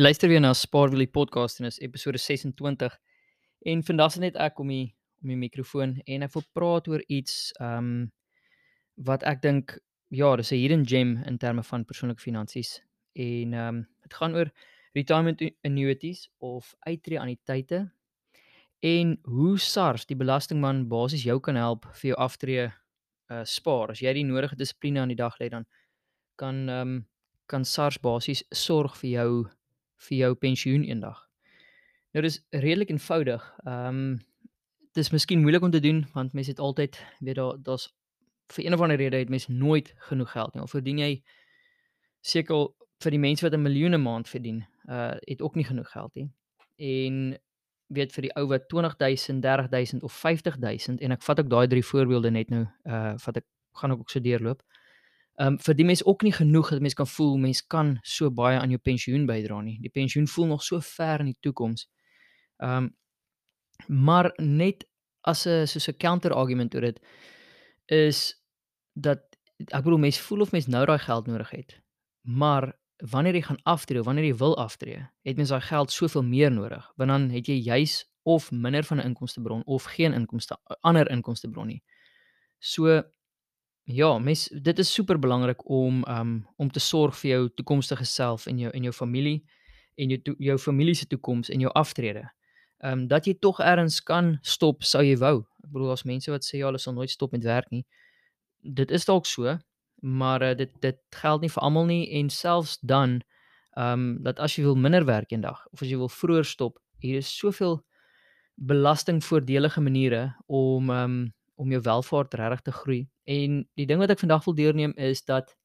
Luister weer na Spaarwielie podcast en is episode 26. En vandag is net ek om die om die mikrofoon en ek wil praat oor iets ehm um, wat ek dink ja, dis 'n hidden gem in terme van persoonlike finansies. En ehm um, dit gaan oor retirement annuities of uitreë-anniteite en hoe SARS die belastingman basies jou kan help vir jou aftreë uh spaar. As jy die nodige dissipline aan die dag lê dan kan ehm um, kan SARS basies sorg vir jou vir jou pensioen eendag. Nou dis redelik eenvoudig. Ehm um, dis miskien moeilik om te doen want mense het altyd weet daar daar's vir een of ander rede het mense nooit genoeg geld nie. Of verdien jy seker vir die mense wat 'n miljoen 'n maand verdien, uh het ook nie genoeg geld nie. En weet vir die ou wat 20000, 30000 of 50000 en ek vat ook daai drie voorbeelde net nou uh wat ek gaan ook so deurloop. Ehm um, vir die mense ook nie genoeg dat mense kan voel mense kan so baie aan jou pensioen bydra nie. Die pensioen voel nog so ver in die toekoms. Ehm um, maar net as 'n soos 'n counter argument oor dit is dat ek bedoel mense voel of mense nou daai geld nodig het. Maar wanneer jy gaan aftree, wanneer jy wil aftree, het mens daai geld soveel meer nodig. Want dan het jy juis of minder van 'n inkomstebron of geen inkomste ander inkomstebron nie. So Ja, mens dit is super belangrik om um om te sorg vir jou toekomstige self en jou en jou familie en jou to, jou familie se toekoms en jou aftrede. Um dat jy tog ergens kan stop sou jy wou. Ek bedoel as mense wat sê ja, hulle sal nooit stop met werk nie. Dit is dalk so, maar uh, dit dit geld nie vir almal nie en selfs dan um dat as jy wil minder werk eendag of as jy wil vroeër stop, hier is soveel belastingvoordelige maniere om um om jou welvaart regtig te groei. En die ding wat ek vandag wil deurneem is dat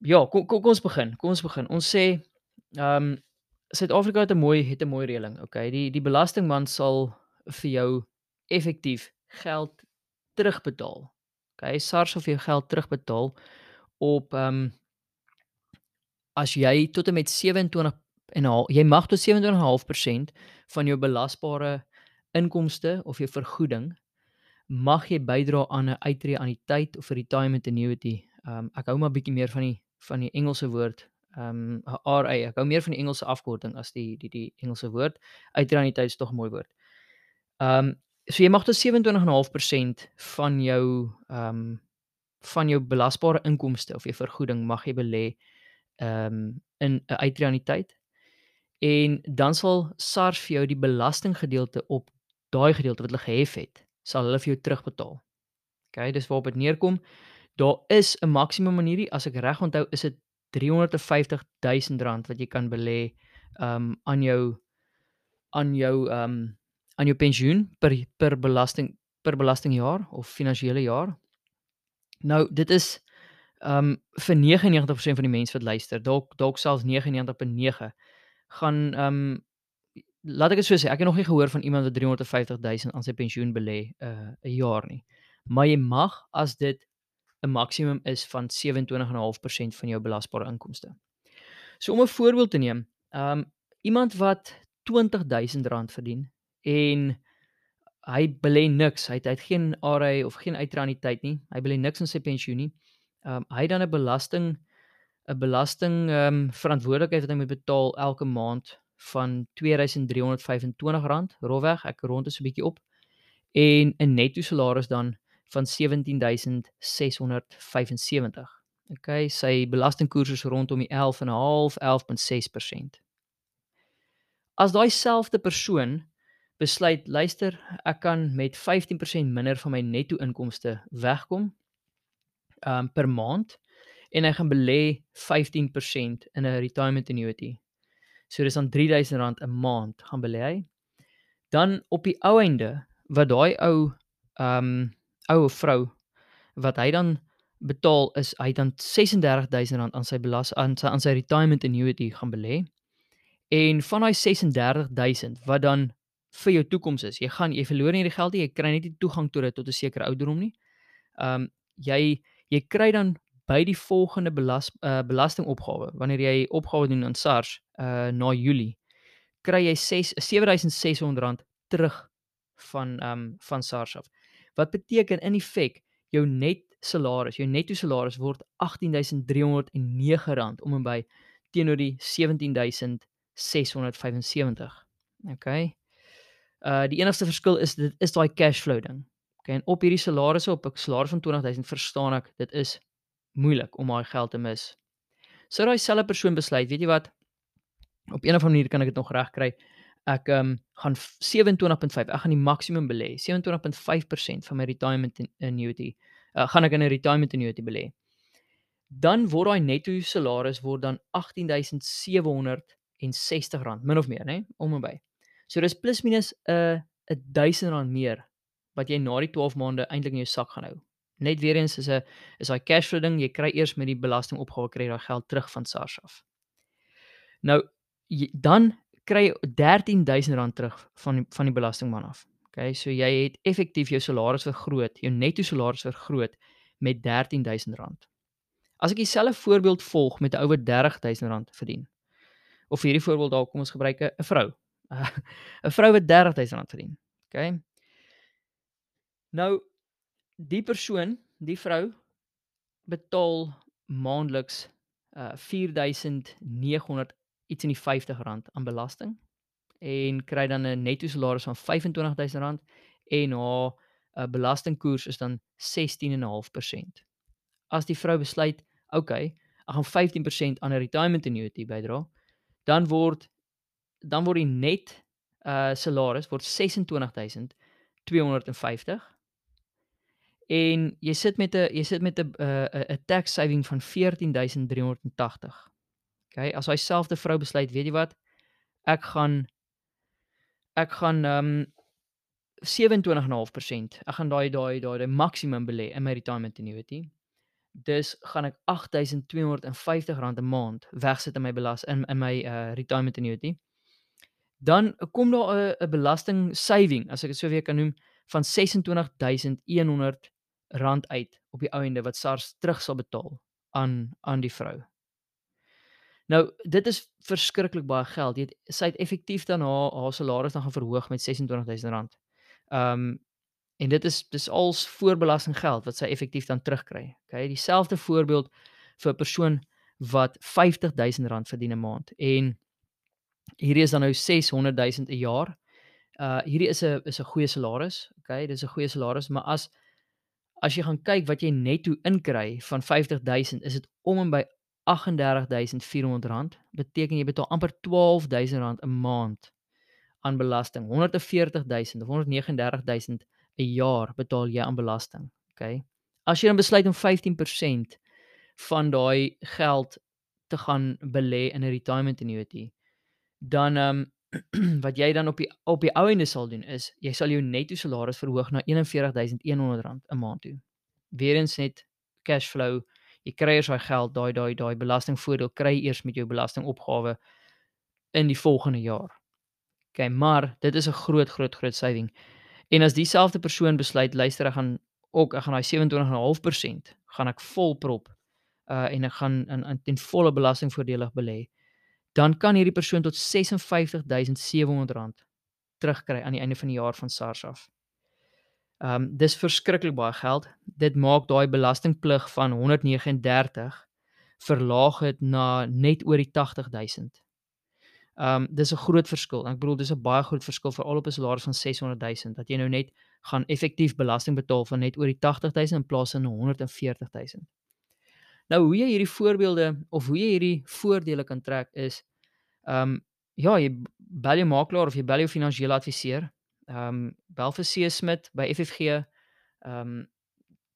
ja, kom kom ons begin. Kom ons begin. Ons sê ehm um, Suid-Afrika het 'n mooi het 'n mooi reëling. Okay, die die belastingman sal vir jou effektief geld terugbetaal. Okay, SARS sal vir jou geld terugbetaal op ehm um, as jy tot en met 27 en al jy mag tot 27.5% van jou belasbare inkomste of jou vergoeding mag jy bydra aan 'n uitreë-anniteit of 'n retirement annuity. Ehm um, ek hou maar bietjie meer van die van die Engelse woord, ehm um, RA. Ek hou meer van die Engelse afkorting as die die die Engelse woord. Uitreë-anniteit is tog 'n mooi woord. Ehm um, so jy mag tot 27.5% van jou ehm um, van jou belasbare inkomste of jou vergoeding mag jy belê ehm um, in 'n uitreë-anniteit. En dan sal SARS vir jou die belastinggedeelte op daai gedeelte wat hulle gehef het sal hulle vir jou terugbetaal. OK, dis waarop dit neerkom. Daar is 'n maksimum manier, as ek reg onthou, is dit R350 000 wat jy kan belê um aan jou aan jou um aan jou pensioen per per belasting per belastingjaar of finansiële jaar. Nou, dit is um vir 99% van die mense wat luister, dalk dalk selfs 99.9 gaan um laat ek dit so sê, ek het nog nie gehoor van iemand wat 350 000 aan sy pensioen belê uh 'n jaar nie. Maar jy mag as dit 'n maksimum is van 27.5% van jou belasbare inkomste. So om 'n voorbeeld te neem, um iemand wat 20 000 rand verdien en hy belê niks, hy het, hy het geen RA of geen uitraniteit nie. Hy belê niks in sy pensioen nie. Um hy dan 'n belasting 'n belasting um verantwoordelikheid wat hy moet betaal elke maand van R2325 rofweg, ek rond dit so 'n bietjie op. En 'n netto salaris dan van 17675. Okay, sy belastingkoers is rondom die 11.5 11.6%. As daai selfde persoon besluit, luister, ek kan met 15% minder van my netto inkomste wegkom um per maand en ek gaan belê 15% in 'n retirement annuity So dis dan R3000 'n maand gaan belê hy. Dan op die ou einde wat daai ou ehm um, ou vrou wat hy dan betaal is hy dan R36000 aan sy belas aan sy aan sy retirement annuity gaan belê. En van daai 36000 wat dan vir jou toekoms is. Jy gaan jy verloor nie die geld nie, jy kry net nie toegang tot dit tot 'n sekere ouderdom nie. Ehm um, jy jy kry dan by die volgende belas, uh, belastingopgawe wanneer jy opgawe doen aan SARS uh na Julie kry jy 6 7600 rand terug van um van SARS af. Wat beteken in effek jou net salaris, jou netto salaris word 18309 rand om en by teenoor die 17675. Okay. Uh die enigste verskil is dit is daai cash flow ding. Okay, en op hierdie salarisse op 'n salaris van 20000 verstaan ek dit is moeilik om daai geld te mis. Sou daai selfe persoon besluit, weet jy wat? Op 'n of ander manier kan ek dit nog regkry. Ek ehm um, gaan 27.5. Ek gaan die maksimum belê. 27.5% van my retirement annuity. Uh, gaan ek in 'n retirement annuity belê. Dan word daai netto salaris word dan R18760 min of meer, né? Om en by. So dis plus minus 'n uh, 'n R1000 meer wat jy na die 12 maande eintlik in jou sak gaan hou. Net weer eens is 'n is daai cash flow ding, jy kry eers met die belastingopgawe kry daai geld terug van SARS af. Nou jy, dan kry jy R13000 terug van die, van die belastingman af. Okay, so jy het effektief jou salaris vergroot, jou netto salaris vergroot met R13000. As ek dieselfde voorbeeld volg met 'n ou wat R30000 verdien. Of hierdie voorbeeld dalk kom ons gebruik 'n vrou. 'n vrou wat R30000 verdien. OK. Nou die persoon, die vrou betaal maandeliks uh 4900 iets in die R50 aan belasting en kry dan 'n netto salaris van R25000 en haar uh, belastingkoers is dan 16.5%. As die vrou besluit, okay, ek gaan 15% aan 'n retirement annuity bydra, dan word dan word die net uh salaris word 26250 en jy sit met 'n jy sit met 'n 'n 'n tax saving van 14380. OK, as hy selfde vrou besluit, weet jy wat? Ek gaan ek gaan ehm um, 27.5%. Ek gaan daai daai daai maksimum belê in my retirement annuity. Dus gaan ek R8250 'n maand wegsit in my belas in in my uh retirement annuity dan kom daar 'n 'n belasting saving as ek dit so weer kan noem van R26100 uit op die ou ende wat SARS terug sal betaal aan aan die vrou. Nou dit is verskriklik baie geld. Jy het sy het effektief dan haar haar salaris dan gaan verhoog met R26000. Ehm um, en dit is dis als voorbelasting geld wat sy effektief dan terugkry. Okay, dieselfde voorbeeld vir 'n persoon wat R50000 verdien 'n maand en hierdie is dan nou 600 000 'n jaar. Uh hierdie is 'n is 'n goeie salaris. Okay, dis 'n goeie salaris, maar as as jy gaan kyk wat jy netto inkry van 50 000, is dit om en by 38400 rand. Beteken jy betaal amper 12000 rand 'n maand aan belasting. 140 000 of 139 000 'n jaar betaal jy aan belasting. Okay. As jy dan besluit om 15% van daai geld te gaan belê in 'n retirement annuity, dan ehm um, wat jy dan op die op die ou ende sal doen is jy sal jou netto salaris verhoog na R41100 'n maand toe. Weerens net cash flow, jy kry eers daai geld, daai daai daai belastingvoordeel kry eers met jou belastingopgawe in die volgende jaar. OK, maar dit is 'n groot groot groot saving. En as dieselfde persoon besluit luister ek gaan ook ek gaan daai 27.5% gaan ek volprop uh en ek gaan in, in ten volle belastingvoordelig belê dan kan hierdie persoon tot R56700 terugkry aan die einde van die jaar van SARS af. Ehm um, dis verskriklik baie geld. Dit maak daai belastingplig van 139 verlaag dit na net oor die 80000. Ehm um, dis 'n groot verskil. Ek bedoel dis 'n baie groot verskil vir al op 'n salaris van 600000 dat jy nou net gaan effektief belasting betaal van net oor die 80000 in plaas van 140000. Nou hoe jy hierdie voorbeelde of hoe jy hierdie voordele kan trek is ehm um, ja, jy bel jou makelaar of jy bel jou finansiële adviseur. Ehm um, bel vir C Smit by FFG. Ehm um,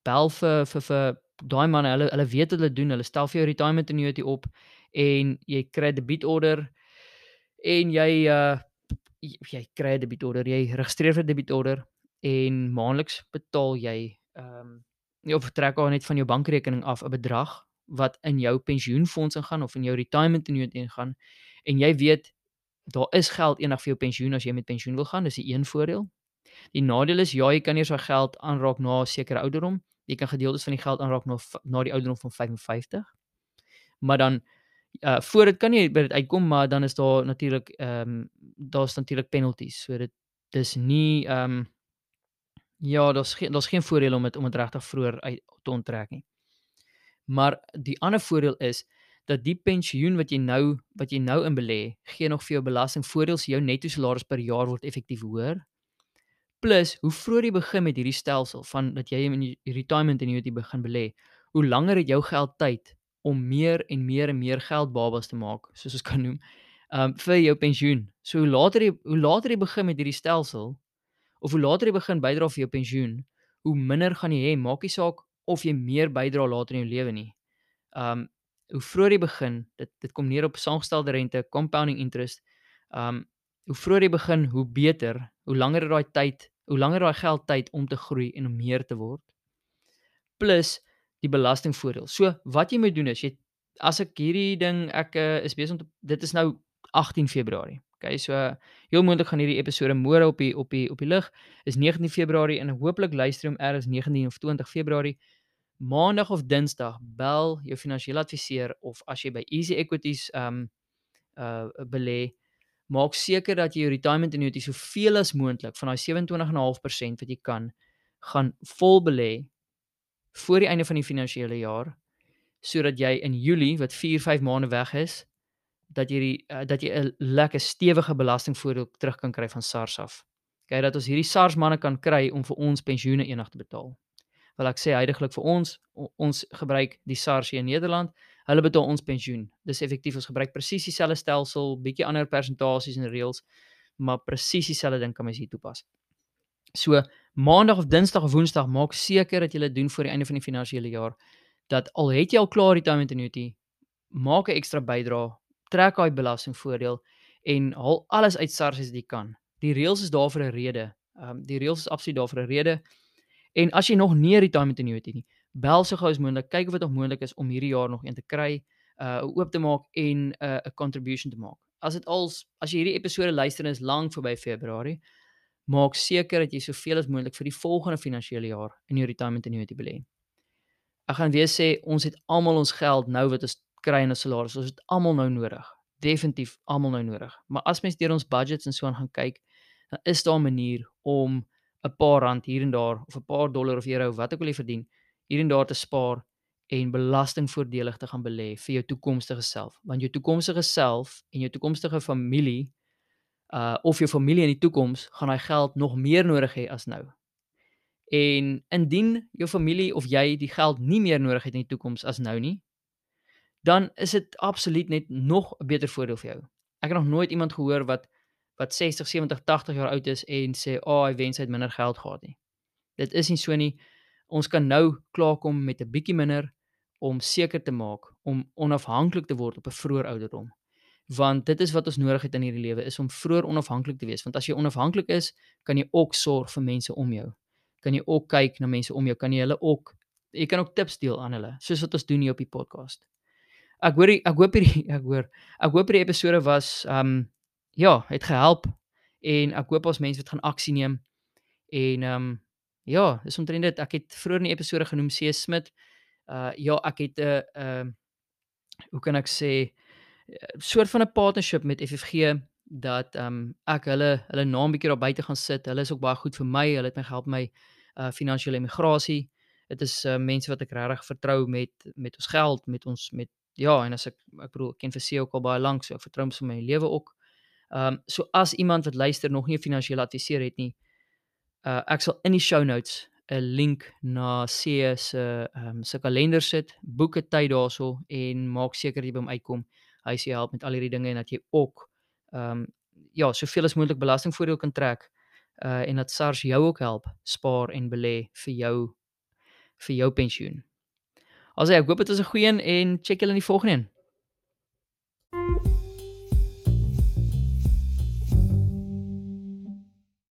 bel vir vir vir daai manne, hulle hulle weet wat hulle doen. Hulle stel vir jou retirement annuity op en jy kry 'n debietorder en jy uh jy kry 'n debietorder, jy registreer 'n debietorder en maandeliks betaal jy ehm um, jy optrek al net van jou bankrekening af 'n bedrag wat in jou pensioenfonds ingaan of in jou retirement annuity ingaan en jy weet daar is geld eendag vir jou pensioen as jy met pensioen wil gaan dis die een voordeel. Die nadeel is ja jy kan nie so geld aanraak na 'n sekere ouderdom jy kan gedeeltes van die geld aanraak na na die ouderdom van 55 maar dan uh voor dit kan jy by dit uitkom maar dan is daar natuurlik ehm um, daar's natuurlik penalties so dit dis nie ehm um, Ja, daar's geen daar's geen voordeel om dit om dit regtig vroeër uit te onttrek nie. Maar die ander voordeel is dat die pensioen wat jy nou wat jy nou in belê, gee nog vir jou belastingvoordeel, so jou netto salaris per jaar word effektief hoër. Plus, hoe vroeër jy begin met hierdie stelsel van dat jy in die retirement annuity begin belê, hoe langer het jou geld tyd om meer en meer en meer geld babas te maak, soos ons kan noem, um vir jou pensioen. So hoe later jy hoe later jy begin met hierdie stelsel of hoe later jy begin bydra vir jou pensioen, hoe minder gaan jy hê, maak nie saak of jy meer bydra later in jou lewe nie. Um hoe vroeër jy begin, dit dit kom neer op saamgestelde rente, compounding interest. Um hoe vroeër jy begin, hoe beter, hoe langer daai tyd, hoe langer daai geld tyd om te groei en om meer te word. Plus die belastingvoordeel. So wat jy moet doen is jy as ek hierdie ding ek uh, is besig om te, dit is nou 18 Februarie. Okay, so heel moontlik gaan hierdie episode môre op die op die op die lig is 19 Februarie en hooplik luister hom eers 19 of 20 Februarie. Maandag of Dinsdag bel jou finansiële adviseur of as jy by Easy Equities um uh belê, maak seker dat jy jou retirement annuity soveel as moontlik van daai 27.5% wat jy kan gaan vol belê voor die einde van die finansiële jaar sodat jy in Julie wat 4, 5 maande weg is, dat jy die uh, dat jy 'n lekker stewige belastingvoordeel terug kan kry van SARS af. Kyk dat ons hierdie SARS manne kan kry om vir ons pensioene eendag te betaal. Wil ek sê heidaglik vir ons ons gebruik die SARS hier in Nederland. Hulle betaal ons pensioen. Dis effektief ons gebruik presies dieselfde stelsel, bietjie ander persentasies en reëls, maar presies dieselfde ding kan mens hier toepas. So Maandag of Dinsdag of Woensdag maak seker dat jy dit doen voor die einde van die finansiële jaar dat al het jy al klaar retirement annuity, maak 'n ekstra bydrae trek daai belastingvoordeel en haal alles uit SARS as jy kan. Die reëls is daar vir 'n rede. Ehm um, die reëls is absoluut daar vir 'n rede. En as jy nog nie retirement annuity nie, bel so gou as moontlik, kyk of dit nog moontlik is om hierdie jaar nog een te kry, uh oop te maak en uh, 'n contribution te maak. As dit als as jy hierdie episode luister is lank verby Februarie, maak seker dat jy soveel as moontlik vir die volgende finansiële jaar in jou retirement annuity belê. Ek gaan weer sê ons het almal ons geld nou wat ons kry in 'n salaris. Ons het almal nou nodig. Definitief almal nou nodig. Maar as mens deur ons budgets en so aan gaan kyk, dan is daar 'n manier om 'n paar rand hier en daar of 'n paar dollar of euro wat ek wil jy verdien, hier en daar te spaar en belastingvoordelig te gaan belê vir jou toekomstige self. Want jou toekomstige self en jou toekomstige familie uh of jou familie in die toekoms gaan daai geld nog meer nodig hê as nou. En indien jou familie of jy die geld nie meer nodig het in die toekoms as nou nie, dan is dit absoluut net nog 'n beter voordeel vir jou. Ek het nog nooit iemand gehoor wat wat 60, 70, 80 jaar oud is en sê, "Ag, oh, hy wens hy het minder geld gehad nie." Dit is nie so nie. Ons kan nou klaarkom met 'n bietjie minder om seker te maak om onafhanklik te word op 'n vroeë ouderdom. Want dit is wat ons nodig het in hierdie lewe is om vroeër onafhanklik te wees, want as jy onafhanklik is, kan jy ook sorg vir mense om jou. Kan jy ook kyk na mense om jou, kan jy hulle ook jy kan ook tips deel aan hulle, soos wat ons doen hier op die podcast ek hoor ek hoop hierdie ek hoor ek hoop hierdie episode was um ja, het gehelp en ek hoop ons mense wat gaan aksie neem en um ja, dis omtrent dit. Ek het vroeër in die episode genoem C Smit. Uh ja, ek het 'n uh, ehm uh, hoe kan ek sê soort van 'n partnership met FFG dat um ek hulle hulle naam bietjie daar buite gaan sit. Hulle is ook baie goed vir my. Hulle het my gehelp my uh finansiële immigrasie. Dit is uh, mense wat ek regtig vertrou met met ons geld, met ons met ja, en as ek ek bedoel ek ken vir seë ook al baie lank, so ek vertrou hom vir my lewe ook. Ehm um, so as iemand wat luister nog nie 'n finansiële adviseur het nie, uh ek sal in die show notes 'n link na C se ehm um, se kalender sit. Boek 'n tyd daarso en maak seker jy by hom uitkom. Hy sê help met al hierdie dinge en dat jy ook ehm um, ja, soveel as moontlik belastingvoordeel kan trek. Uh en dat SARS jou ook help spaar en belê vir jou vir jou pensioen. Also ek hoop dit was 'n goeie een en check julle in die volgende een.